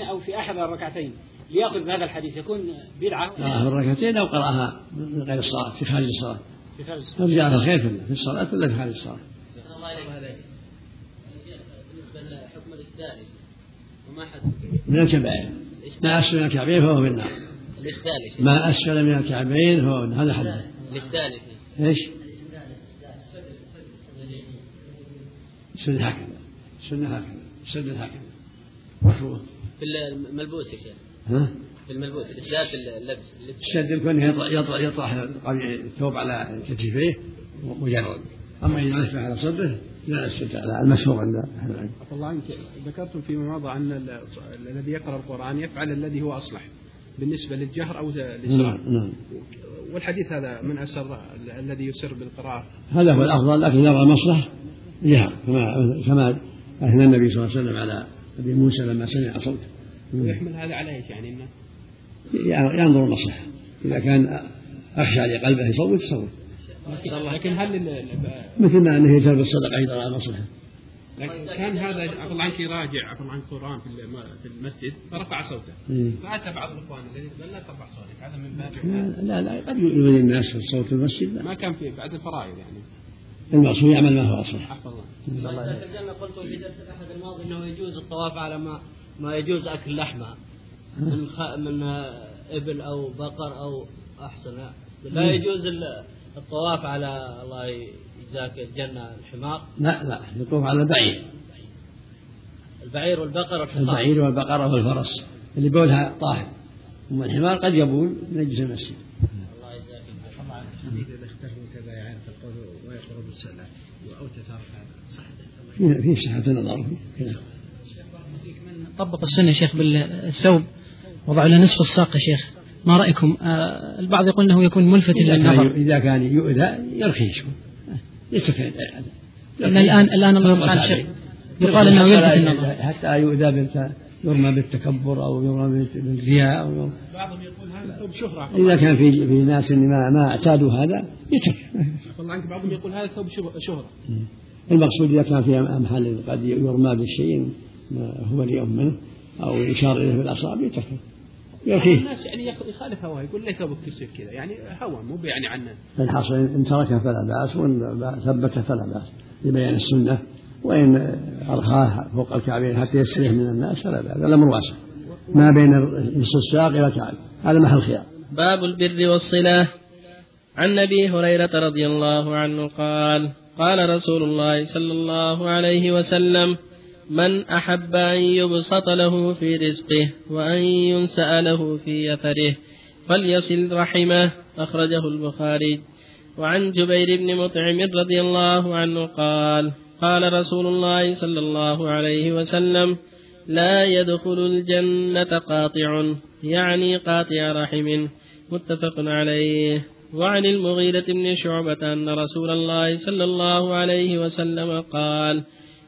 أو في أحد الركعتين ليأخذ بهذا الحديث يكون بدعة. قراها في الركعتين أو قرأها من غير الصلاة في خارج الصلاة. في خارج الصلاة. فجعل الخير في الصلاة ولا في خارج الصلاة؟ الله عليك. بالنسبة لحكم الإسدال وما حد؟ من الكبائر. ما أسفل من الكعبين فهو في النار. ما أسفل من الكعبين فهو في النار. هذا حديث الإسدال إيش؟ سنة هكذا سنة هكذا سنة هكذا مكروه في الملبوس يا شيخ. ها؟ في الملبوس الإسدال في اللبس. الشد يكون يطرح, يطرح, يطرح الثوب على كتفيه مجرد أما إذا أسفل على صدره لا السد على المشهور عند أهل العلم. الله عنك. ذكرتم فيما مضى أن ال- الذي يقرأ القرآن يفعل الذي هو أصلح بالنسبة للجهر أو للسر نعم نعم. والحديث هذا من أسر ال- الذي يسر بالقراءة؟ هذا هو الأفضل لكن يرى المصلحة جهر كما كما أثنى النبي صلى الله عليه وسلم على أبي موسى لما سمع صوته. ويحمل هذا على إيش يعني انه ينظر المصلحة إذا كان أخشى لقلبه يصوت يصوت. لكن هل مثل ما أنه يجر بالصدقة إذا رأى مصلحة لكن كان هذا الله عنك يراجع الله عنك القرآن في الم- في المسجد فرفع صوته. مم. فأتى بعض الإخوان الذين قال لا ترفع صوتك هذا من باب لا لا قد يؤذي الناس في صوت المسجد لا. ما كان في بعد الفرائض يعني. المقصود يعمل ما هو أصلح عفى الله. ذاك الجنة قلت في درس الأحد الماضي أنه يجوز الطواف على ما ما يجوز أكل لحمها من خ... من إبل أو بقر أو أحسن. لا يجوز ال- الطواف على الله يجزاك الجنة الحمار. لا لا يطوف على البعير. البعير. والبقر والحصان. البعير والبقرة والفرس. اللي بولها طاهر. أما الحمار قد يبول نجس المسجد. الله يجزاك إذا اختلفوا متبايعين في القول ويقرب السلام أو تتارك هذا صح فيه فيه صحة النظر فيه. طبق السنة يا شيخ بالثوب وضعوا له نصف الساق يا شيخ. ما رأيكم؟ آه البعض يقول أنه يكون ملفت إذا كان للنظر. إذا كان يؤذى يرخي يترك لأن الآن الآن الله سبحانه الشيخ يقال أنه يلفت النظر حتى يؤذى. يرمى بالتكبر أو يرمى بالرياء أو يرمى بعضهم يقول هذا ثوب شهرة إذا كان في في ناس ما ما اعتادوا هذا يترك. عفى الله عنك بعضهم يقول هذا ثوب شهرة- شهرة المقصود إذا كان في محل قد يرمى بالشيء ما هو بريء منه أو يشار إليه بالأصابع يتركه يرخيه الناس يعني يخ- يخالف هواه يقول ليه ثوبك كسر كذا. يعني هوى مو يعني عنه. الحاصل إن تركه فلا بأس وإن ثبته فلا بأس. لبيان السنة وإن أرخاه فوق الكعبين حتى يستريح من الناس فلا بأس. الأمر واسع. ما بين نصف الساق إلى الكعب. هذا محل خيار. باب البر والصلة. عن أبي هريرة رضي الله عنه قال قال رسول الله صلى الله عليه وسلم من أحب أن يبسط له في رزقه وأن ينسأ له في أثره فليصل رحمه أخرجه البخاري. وعن جبير بن مطعم رضي الله عنه قال قال رسول الله صلى الله عليه وسلم لا يدخل الجنة قاطع يعني قاطع رحم متفق عليه. وعن المغيرة بن شعبة أن رسول الله صلى الله عليه وسلم قال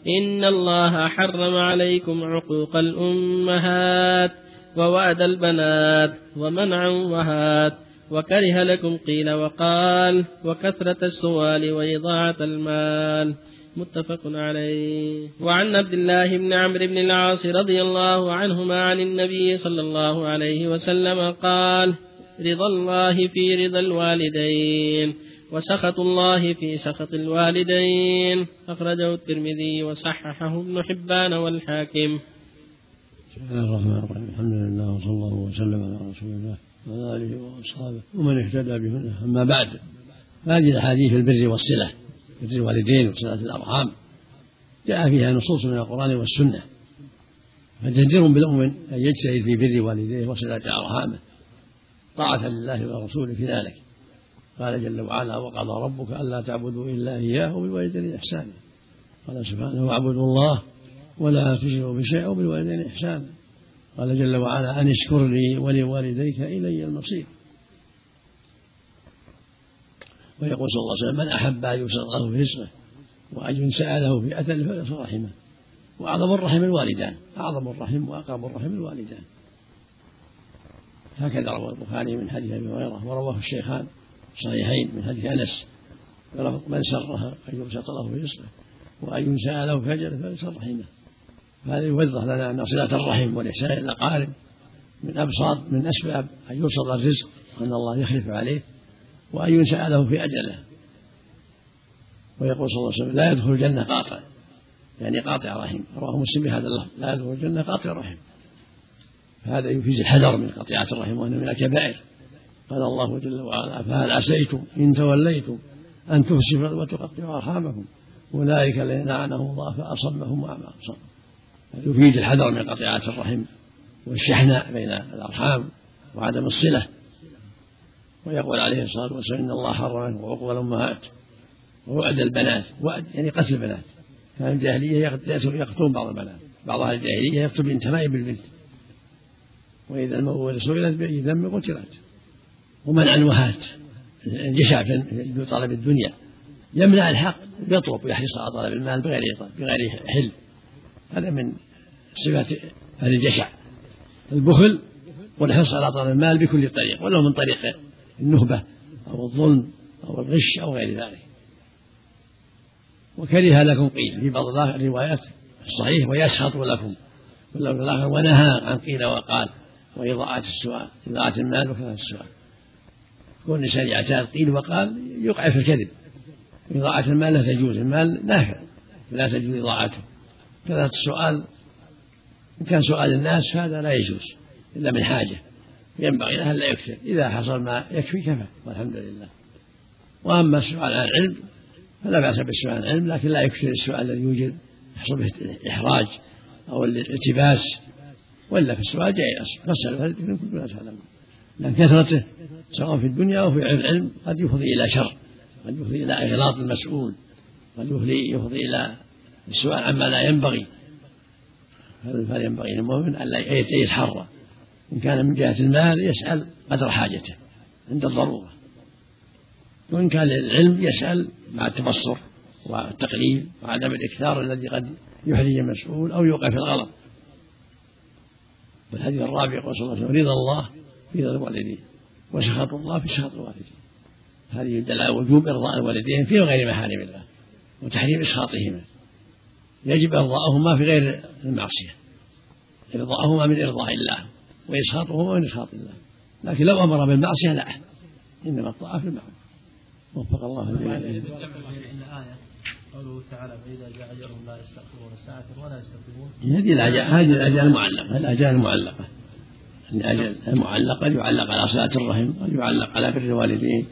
إن الله حرم عليكم عقوق الأمهات ووعد البنات ومنع وهات وكره لكم قيل وقال وكثرة السؤال وإضاعة المال متفق عليه وعن عبد الله بن عمرو بن العاص رضي الله عنهما عن النبي صلى الله عليه وسلم قال رضا الله في رضا الوالدين وسخط الله في سخط الوالدين. أخرجه الترمذي وصححه ابن حبان والحاكم. بسم الله الرحمن الرحيم. الحمد لله وصلى الله وسلم على رسول الله وعلى آله وأصحابه ومن اهتدى بهداه. أما بعد هذه الأحاديث في البر والصلة بر الوالدين وصلة الأرحام. جاء فيها نصوص من القرآن والسنة. فجدير بالمؤمن أن يجتهد في بر والديه وصلة أرحامه. طاعة لله ورسوله في ذلك. قال جل وعلا وقضى ربك ألا تعبدوا إلا إياه وبالوالدين احسانا قال سبحانه واعبدوا الله ولا تشركوا بشيء وبالوالدين إحسانا قال جل وعلا أن اشكر لي ولوالديك إلي المصير. ويقول صلى الله عليه وسلم من أحب أن يبسط له في رزقه وأن ينسأ له في أثره فليصل رحمه. وأعظم الرحم الوالدان. أعظم الرحم وأقرب الرحم الوالدان. هكذا روى البخاري من حديث أبي هريرة ورواه الشيخان. صحيحين من حديث أنس من سره أن يبسط له في رزقه وأن ينسأ له في أجله فليصل رحمه هذا يوضح لنا أن صلة الرحم والإحسان إلى الأقارب من أبسط من أسباب أن يوصل الرزق وأن الله يخلف عليه وأن ينسى له في أجله. ويقول صلى الله عليه وسلم لا يدخل الجنة قاطع يعني قاطع رحم. رواه مسلم بهذا اللفظ لا يدخل الجنة قاطع رحم. هذا يفيد الحذر من قطيعة الرحم وأنه من الكبائر. قال الله جل وعلا فهل عسيتم إن توليتم أن تفسدوا وتقطعوا أرحامكم؟ أولئك الذين لعنهم الله فأصمهم وأعمى أبصارهم. يفيد الحذر من قطيعة الرحم والشحناء بين الأرحام وعدم الصلة. ويقول عليه الصلاة والسلام إن الله حرم وعقوق الأمهات ووعد البنات. وعد يعني قتل البنات. كان الجاهلية يقتلون بعض البنات. بعض أهل الجاهلية يقتل بنت ما بالبنت. وإذا سئلت بأي ذنب قتلت. ومنع الوهات الجشع في طلب الدنيا. يمنع الحق يطلب ويحرص على طلب المال بغير بغير حل. هذا من صفات أهل الجشع. البخل والحرص على طلب المال بكل طريق ولو من طريق النهبة أو الظلم أو الغش أو غير ذلك. وكره لكم قيل في بعض الروايات الصحيح ويسخط لكم. واللفظ الآخر ونهى عن قيل وقال وإضاعة السؤال إضاعة المال وكثرة السؤال كون الإنسان يعتاد قيل وقال يقع في الكذب. إضاعة المال لا تجوز المال نافع لا تجوز إضاعته. كثرة السؤال إن كان سؤال الناس فهذا لا يجوز إلا من حاجة. ينبغي له ألا يكثر إذا حصل ما يكفي كفى والحمد لله. وأما السؤال عن العلم فلا بأس بالسؤال عن العلم لكن لا يكثر السؤال الذي يوجد يحصل به إحراج أو الالتباس وإلا في السؤال جائز مسألة فلتكن كل الناس تعلمون لأن كثرته سواء في الدنيا أو في العلم قد يفضي إلى شر قد يفضي إلى إغلاط المسؤول قد يفضي يفضي إلى السؤال عما لا ينبغي. فينبغي للمؤمن ألا يتحرى. إن كان من جهة المال يسأل قدر حاجته عند الضرورة. وإن كان للعلم يسأل مع التبصر والتقليل وعدم الإكثار الذي قد يحرج المسؤول أو يوقع في الغلط. والحديث الرابع يقول صلى الله عليه وسلم رضا الله في رضا الوالدين. وسخط الله في سخط الوالدين. هذه يدل على وجوب إرضاء الوالدين في غير محارم الله وتحريم إسخاطهما يجب إرضاءهما في غير المعصية. إرضاءهما من إرضاء الله وإسخاطهما من إسخاط الله. لكن لو أمر بالمعصية لا. إنما الطاعة في المعروف. وفق الله الجميع قوله تعالى فإذا جاء أجلهم لا يستأخرون ساعة ولا يستقدمون هذه الأجال هذه الأجال المعلقة. الأجال المعلقة. الأجل المعلقة قد يعلق على صلاة الرحم قد يعلق على بر الوالدين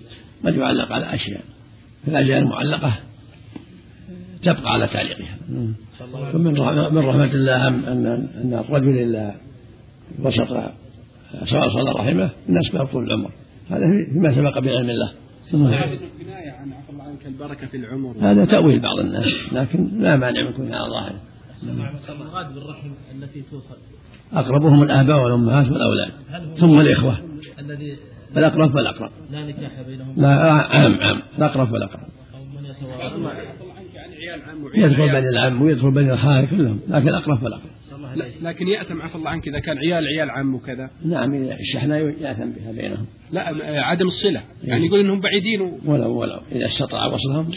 قد يعلق على أشياء. الأجال المعلقة تبقى على تعليقها. ومن من رحمة الله أن أن الرجل إذا وسط سواء صلى رحمه من أسباب طول العمر. هذا فيما سبق بعلم الله. كناية عن عنك البركة في العمر هذا تأويل بعض الناس لكن لا مانع من يكون على ظاهره المراد بالرحم التي توصل. أقربهم الآباء والأمهات والأولاد ثم الإخوة. الذي الأقرب فالأقرب. لا نكاح بينهم. لا عام عام. الأقرب فالأقرب. أو من يتوارث يدخل بني العم ويدخل بني الخال كلهم لكن الأقرب فالأقرب. لكن يأتم عفى الله عنك إذا كان عيال عيال عم وكذا. نعم الشحنة يأتم بها بينهم. لا عدم الصلة. يعني يقول إنهم بعيدين و... ولو ولو. إذا استطاع وصلهم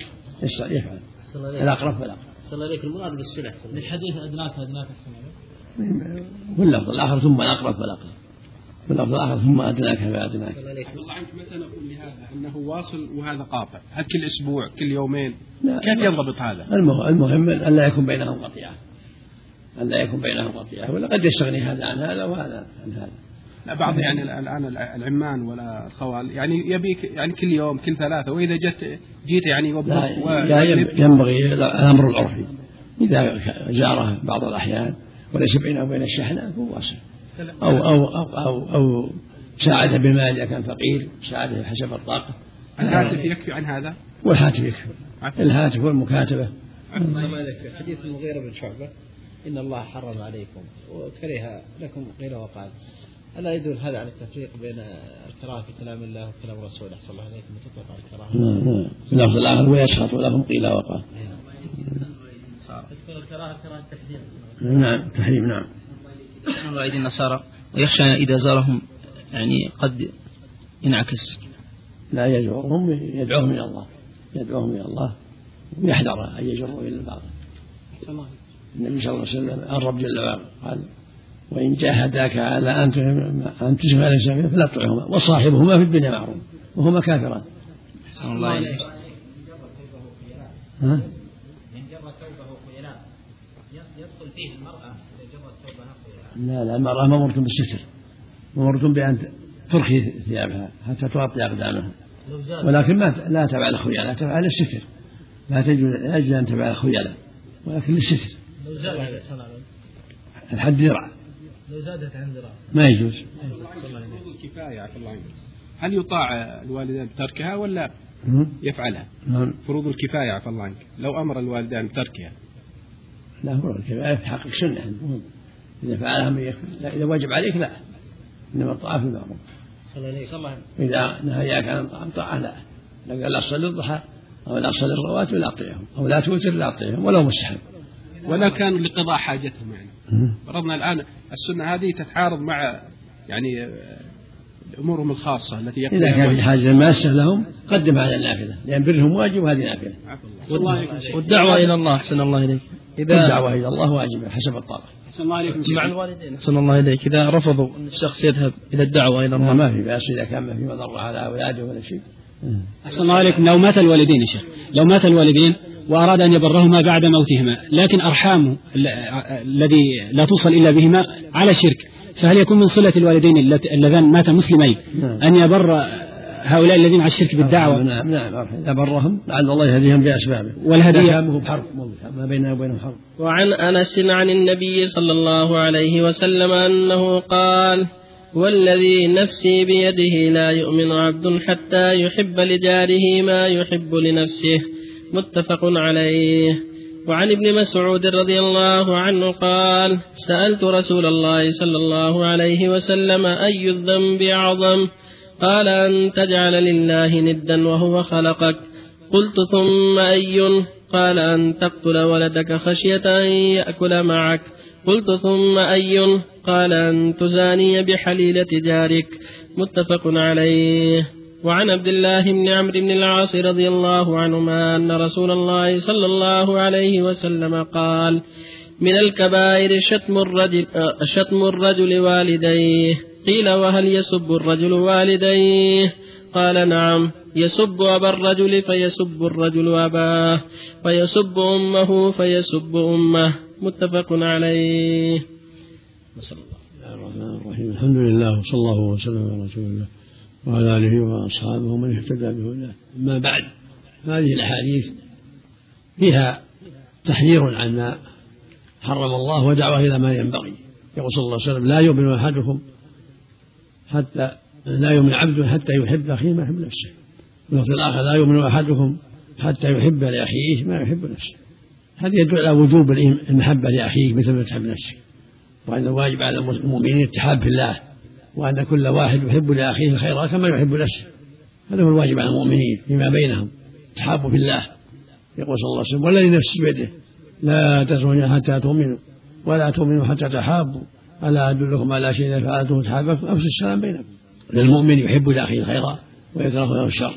يفعل. الأقرب فالأقرب. صلى الله عليك المراد بالصلة من حديث أدناك أدناك واللفظ الآخر ثم الأقرب فالأقرب. واللفظ الآخر ثم أدناك فأدناك. الله عنك متى نقول لهذا أنه واصل وهذا قاطع. هل كل أسبوع كل يومين؟ لا كيف ينضبط هذا؟ المهم أن لا يكون بينهم قطيعة. أن لا يكون بينهم قطيعة. ولا قد يستغني هذا عن هذا وهذا عن هذا. لا بعض يعني الآن العمان ولا الخوال يعني يبيك يعني كل يوم كل ثلاثة وإذا جت جيت يعني لا ينبغي الأمر العرفي. إذا جاره بعض الأحيان وليس بينه وبين الشحنة فهو واصل. أو أو أو أو, أو ساعده بمال إذا كان فقير ساعده حسب الطاقة. الهاتف يكفي عن هذا؟ والهاتف يكفي. الهاتف والمكاتبة. حديث المغيرة بن شعبة إن الله حرم عليكم وكره لكم قيل وقال. ألا يدل هذا على التفريق بين الكراهة في كلام الله وكلام رسوله؟ صلى الله عليه وسلم. تطلق على الكراهة. نعم نعم. في اللفظ الآخر ويسخط لهم قيل وقال. تحذير نعم تحريم نعم. وعيد النصارى. ويخشى إذا زارهم يعني قد ينعكس. لا يجرهم يدعوهم إلى الله. يدعوهم إلى الله. ويحذر أن يجروا إلى الباطل النبي صلى الله عليه وسلم الرب جل وعلا قال وإن جاهداك على أن أن تشرك ليس فلا تطعهما. وصاحبهما في الدنيا معروف وهما كافران. أحسن الله إليك. ها؟ يدخل فيه المرأة إذا جرت ثوبها خيلاء لا لا المرأة مأمورة بالستر. مأمورة بأن ترخي ثيابها حتى تغطي أقدامها. ولكن ما لا تفعل خيلاء تفعل الستر. لا تجوز لا يجوز أن تفعل خيلاء ولكن للستر لو زادت الحد ذراع لو زادت عن ذراع ما يجوز. فروض الكفاية عفى الله عنك. هل يطاع الوالدان بتركها ولا يفعلها؟ نعم. فروض الكفاية عفى الله عنك. لو أمر الوالدان بتركها لا هو الكفاية في حق السنة المهم إذا فعلها من يكفي. لا إذا وجب عليك لا. إنما الطاعة في المعروف صلى الله عليه وسلم. إذا نهياك عن طاعة لا. لو قال لا تصلي الضحى أو لا تصلي الرواتب لا أطيعهم أو لا توتر لا أطيعهم ولو مستحب ولا كانوا لقضاء حاجتهم يعني. فرضنا الآن السنة هذه تتعارض مع يعني آه، أمورهم الخاصة التي إذا كان في حاجة ماسة لهم قدم على النافلة. لأن برهم واجب وهذه عليكم. والدعوة إلى الله. أحسن الله إليك. إذا الدعوة إلى الله واجبة حسب الطاقة. أحسن الله عليكم مع الوالدين. أحسن الله إليك إذا رفضوا أن الشخص يذهب إلى الدعوة إلى الله. ما في بأس إذا كان ما في مضرة على أولاده ولا شيء. أحسن الله عليكم. لو مات الوالدين يا شيخ. لو مات الوالدين وأراد أن يبرهما بعد موتهما. لكن أرحامه ال- الذي لا توصل إلا بهما على شرك فهل يكون من صلة الوالدين اللذان ماتا مسلمين؟ نعم. أن يبر هؤلاء الذين على الشرك بالدعوة. نعم نعم إذا برهم لعل الله يهديهم بأسبابه. والهدية- بحرب ما بينه وبينهم حرب وعن أنس عن النبي صلى الله عليه وسلم أنه قال والذي نفسي بيده لا يؤمن عبد حتى يحب لجاره ما يحب لنفسه. متفق عليه. وعن ابن مسعود رضي الله عنه قال سألت رسول الله صلى الله عليه وسلم أي الذنب أعظم؟ قال أن تجعل لله ندا وهو خلقك. قلت ثم أي؟ قال أن تقتل ولدك خشية أن يأكل معك. قلت ثم أي؟ قال أن تزاني بحليلة جارك. متفق عليه. وعن عبد الله بن عمرو بن العاص رضي الله عنهما أن رسول الله صلى الله عليه وسلم قال من الكبائر شتم الرجل, شتم الرجل والديه. قيل وهل يسب الرجل والديه؟ قال نعم يسب أبا الرجل فيسب الرجل أباه ويسب أمه فيسب أمه متفق عليه. بسم الله الرحمن الرحيم. الحمد لله وصلى الله وسلم على رسول الله وعلى آله وأصحابه ومن اهتدى بهداه. أما بعد هذه الأحاديث فيها تحذير عن ما حرم الله ودعوة إلى ما ينبغي. يقول صلى الله عليه وسلم لا يؤمن أحدكم حتى لا يؤمن عبد حتى يحب أخيه ما يحب نفسه. وفي الآخر لا يؤمن أحدكم حتى يحب لأخيه ما يحب نفسه. هذا يدل على وجوب المحبة لأخيه مثل ما تحب نفسك وأن الواجب على المؤمنين التحاب في الله وأن كل واحد يحب لأخيه الخير كما يحب نفسه. هذا هو الواجب على المؤمنين فيما بينهم تحابوا في الله. يقول صلى الله عليه وسلم والذي نفسي بيده لا تسرون حتى تؤمنوا ولا تؤمنوا حتى تحابوا. ألا أدلكم على شيء إذا فعلتم تحاببتم أفشوا السلام بينكم. للمؤمن يحب لأخيه الخير ويكره له الشر.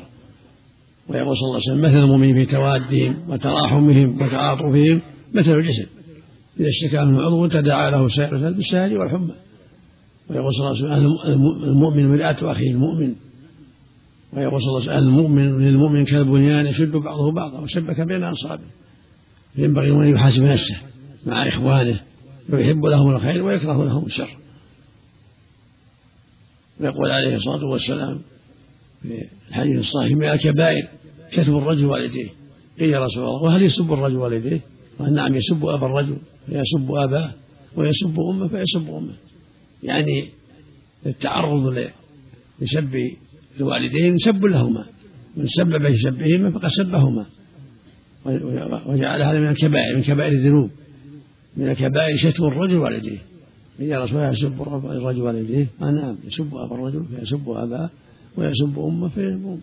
ويقول صلى الله عليه وسلم مثل المؤمنين في توادهم وتراحمهم وتعاطفهم مثل الجسد. إذا اشتكى منه عضو تداعى له سائر بالسهر والحمى. ويقول صلى الله عليه وسلم المؤمن مرآة أخيه المؤمن. ويقول صلى الله عليه وسلم المؤمن للمؤمن كالبنيان يشد بعضه بعضا وشبك بين أصابعه ينبغي أن يحاسب نفسه مع إخوانه ويحب لهم الخير ويكره لهم الشر. ويقول عليه الصلاة والسلام في الحديث الصحيح من الكبائر شتم الرجل والديه. قيل يا رسول الله وهل يسب الرجل والديه؟ قال نعم يسب أبا الرجل فيسب أباه ويسب أمه فيسب أمه. يعني التعرض لسب الوالدين سب لهما. من سبب في سبهما فقد سبهما. وجعل هذا من الكبائر من كبائر الذنوب. من الكبائر شتم الرجل والديه يا رسول يسب الرجل والديه قال نعم يسب أبا الرجل فيسب اباه ويسب أمه فيسب أمه.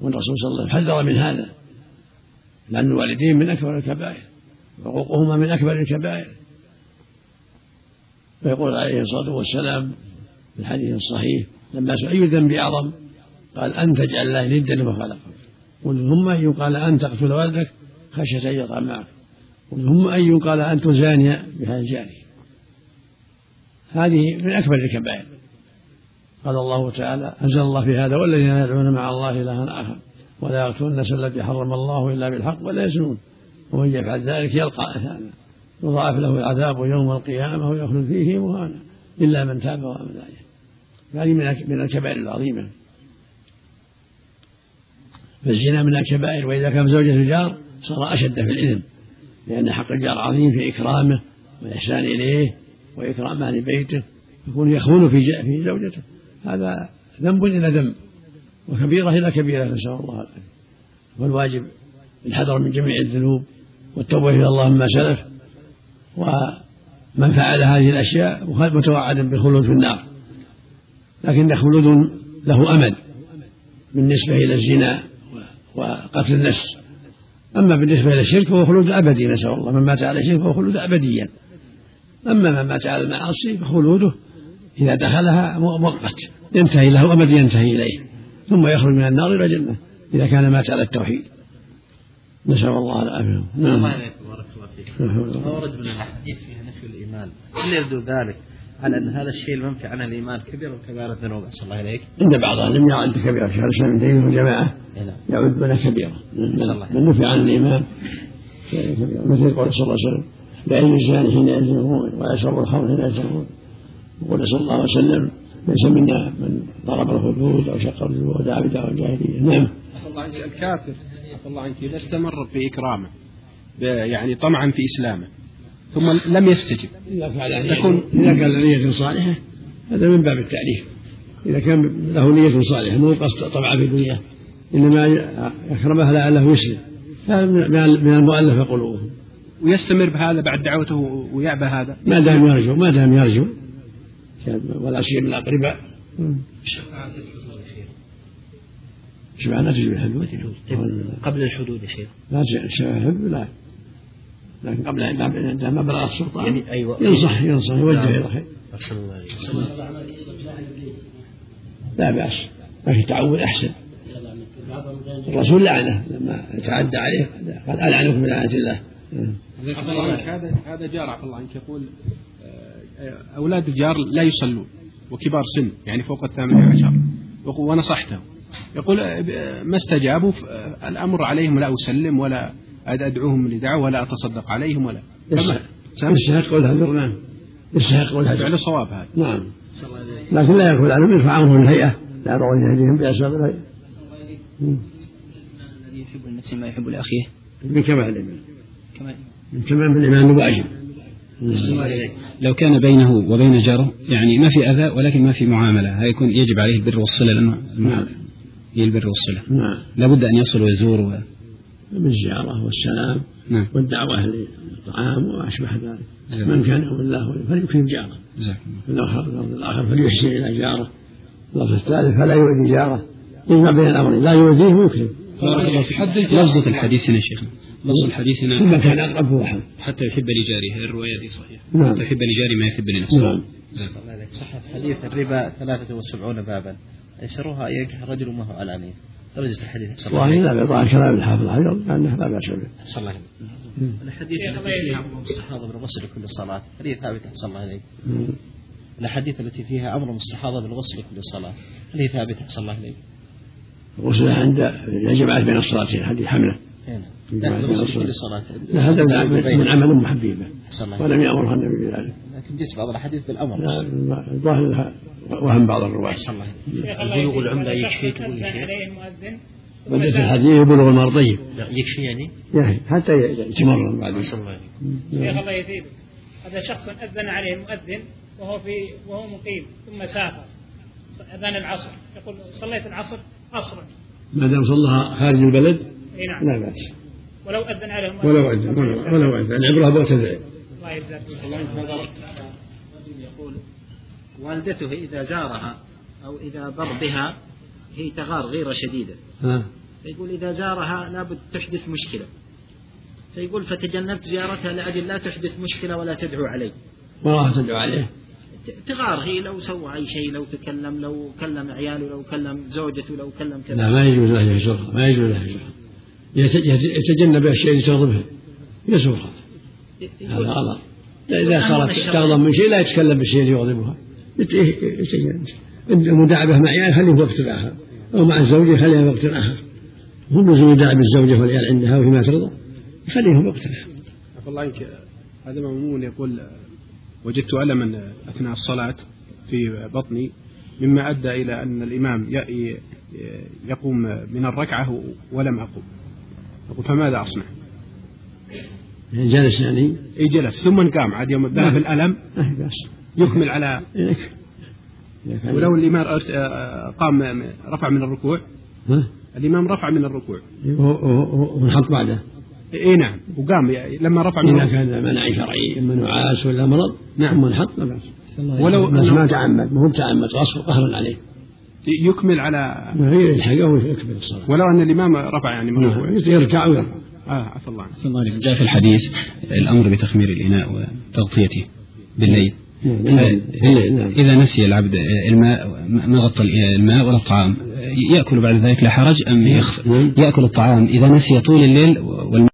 والرسول صلى الله عليه وسلم حذر من هذا لأن الوالدين من أكبر الكبائر حقوقهما من أكبر الكبائر. فيقول عليه الصلاة والسلام في الحديث الصحيح لما سئل أي الذنب أعظم؟ قال أن تجعل الله ندا وخلقك قل ثم يقال أن تقتل والدك خشية أن يطعم معك. هم أي قال أنت زانية بهذا الجاري هذه من أكبر الكبائر. قال الله تعالى أنزل الله في هذا والذين يدعون مع الله إلها آخر ولا يقتلون النفس التي حرم الله إلا بالحق ولا يزنون. ومن يفعل ذلك يلقى أثاما يضاعف له العذاب يوم القيامة ويخلد فيه مهانا إلا من تاب وآمن عليه. هذه من الكبائر العظيمة. فالزنا من الكبائر وإذا كان زوجة الجار صار أشد في الإثم. لأن حق الجار عظيم في إكرامه والإحسان إليه وإكرام أهل بيته يكون يخون في في زوجته. هذا ذنب إلى ذنب وكبيرة إلى كبيرة نسأل الله العافية. والواجب الحذر من جميع الذنوب والتوبة إلى الله مما سلف. ومن فعل هذه الأشياء متوعد بالخلود في النار. لكن خلود له أمد بالنسبة إلى الزنا وقتل النفس. أما بالنسبة إلى الشرك فهو خلود أبدي نسأل الله. من مات على الشرك فهو خلود أبديا. أما من مات على المعاصي فخلوده إذا دخلها مؤقت. ينتهي له أمد ينتهي إليه. ثم يخرج من النار إلى الجنة إذا كان مات على التوحيد. نسأل الله العافية. نعم. بارك الله فيك ما ورد من الحديث فيها نفي الإيمان. هل يبدو ذلك على أن هذا الشيء المنفي عن الإيمان كبير وكبار الذنوب. أحسن الله إليك. عند بعض أهل العلم يعد كبيرة شيخ الإسلام ابن تيمية والجماعة يعدون كبيرة. من نفي عن الإيمان مثل قول صلى الله عليه وسلم لأي الإنسان حين يزنون ويشرب الخمر حين يزنون يقول صلى الله عليه وسلم ليس منا من ضرب الخدود أو شق الرجول ودعا بدعوى الجاهلية. نعم. الله عنك الكافر الله عنك إذا استمر في إكرامه يعني طمعا في إسلامه ثم لم يستجب. إذا فعل تكون إذا كان نية صالحة هذا من باب التعريف إذا كان له نية صالحة مو قصد طمع في الدنيا إنما أكرمه لعله يسلم. هذا من المؤلفة قلوبهم ويستمر بهذا بعد دعوته ويعبى هذا؟ ما دام يرجو ما دام يرجو. ولا شيء من الأقرباء شفاعة لا تجوز الحدود قبل الحدود يا شيخ. لا الحدود لا. لكن قبل عندما ما بلغ السلطان. يعني أيوة. ينصح ينصح يوجه إلى الخير. لا بأس. لكن التعود أحسن. الرسول لعنه. لما تعدى عليه قال ألعنكم بلعنة الله. هذا هذا جار عفى الله عنك. يقول آه، أولاد الجار لا يصلون وكبار سن يعني فوق الثامنة عشر. ونصحته يقول آه، ما استجابوا؟ آه، الأمر عليهم لا أسلم ولا أدعوهم لدعوة ولا أتصدق عليهم ولا. يستحق الهجر نعم. يستحق الهجر على صواب هذا. نعم. لكن لا يكون عنهم يرفع عنهم الهيئة. لا يرغب يهديهم بأسباب الهيئة. الذي يحب لنفسه ما يحب لأخيه؟ من كمال الإيمان. من كمال الإيمان واجب. لو كان بينه وبين جاره يعني ما في أذى ولكن ما في معاملة هيكون يجب عليه البر والصلة لأنه نعم. هي البر والصلة. نعم. لابد أن يصل ويزور و... بالزيارة والسلام نعم. والدعوة للطعام وأشبه ذلك. من كان يؤمن الله فليكرم جاره الآخر الآخر فليحسن إلى جاره اللفظ الثالث فلا يؤذي جاره يجمع بين الأمرين. لا يؤذيه ويكرم لفظة الحديث هنا شيخنا. لفظ الحديث هنا ثم كان أقرب واحد. حتى يحب لجاره. الرواية دي صحيحة نعم. حتى يحب لجاره ما يحب لنفسه. نعم. صح حديث الربا 73 بابا. يسرها ينكح رجل ما هو علانية درجة الحديث. صلى الله عليه وسلم. ظاهر كلام الحافظ حجر أنه لا بأس به. صلى الله الحديث بالغسل لكل صلاة. ثابتة الله عليه الأحاديث التي فيها أمر مستحاضة بالغسل لكل صلاة. هل هي ثابتة صلى الله عليه الغسل عند جمعت بين الصلاتين حديث حملة. لا لكل صلاة لا هذا من عمل محبيبه ولم يأمرها النبي بذلك. لكن جت بعض الأحاديث بالأمر. لا الظاهر وهم بعض الرواة بلوغ العمدة يكفي تقول يا شيخ. بدأت الحديث بلوغ المرضي يكفي يعني؟ يعني حتى يتمرن بعد. شيخ الله يزيد هذا شخص أذن عليه المؤذن وهو في وهو مقيم ثم سافر. أذان العصر. يقول صليت العصر قصرا ما دام صلىها خارج البلد؟ اي نعم. لا بأس. ولو أذن عليهم. ولو أذن ولو ولو أذن. العبرة بوت الفعل الله يجزاك يقول والدته إذا زارها أو إذا بر بها هي تغار غيرة شديدة. ها. فيقول إذا زارها لابد تحدث مشكلة. فيقول فتجنبت زيارتها لأجل لا تحدث مشكلة ولا تدعو علي ما راح تدعو عليه. تغار هي لو سوى أي شيء لو تكلم لو كلم عياله لو كلم زوجته لو كلم كذا. لا ما يجوز له يزورها ما يجوز له يزورها يتجنب الشيء اللي تغضبه يزورها هذا غلط. إذا صارت تغضب من شيء لا يتكلم بالشيء اللي يغضبها. المداعبة مع عيال خليه في وقت آخر. أو مع الزوجة خليها في وقت آخر. هم لازم يداعب الزوجة والعيال عندها وفيما ترضى. يخليهم في وقت آخر. الله عنك. هذا مأمون يقول وجدت ألما أثناء الصلاة في بطني مما أدى إلى أن الإمام يقوم من الركعة ولم أقوم أقول فماذا أصنع؟ جلس يعني؟ إي جلس. ثم قام عاد يوم ذهب الألم يكمل على ولو الإمام قام رفع من الركوع. الإمام رفع من الركوع. ونحط بعده. إي نعم. وقام لما رفع من إذا كان منع شرعي. إما نعاس ولا مرض. نعم. نحط ما بأس ولو بس ما تعمد. ما هو تعمد قهرا عليه. يكمل على ما هي يلحقه ويكمل الصلاة؟ ولو أن الإمام رفع يعني من الركوع يركع ويرفع آه عفى الله عفى الله جاء في الحديث الأمر بتخمير الإناء وتغطيته بالليل. إذا نسي العبد الماء ما غطى الماء ولا الطعام يأكل بعد ذلك لا حرج أم يأكل الطعام؟ إذا نسي طول الليل والماء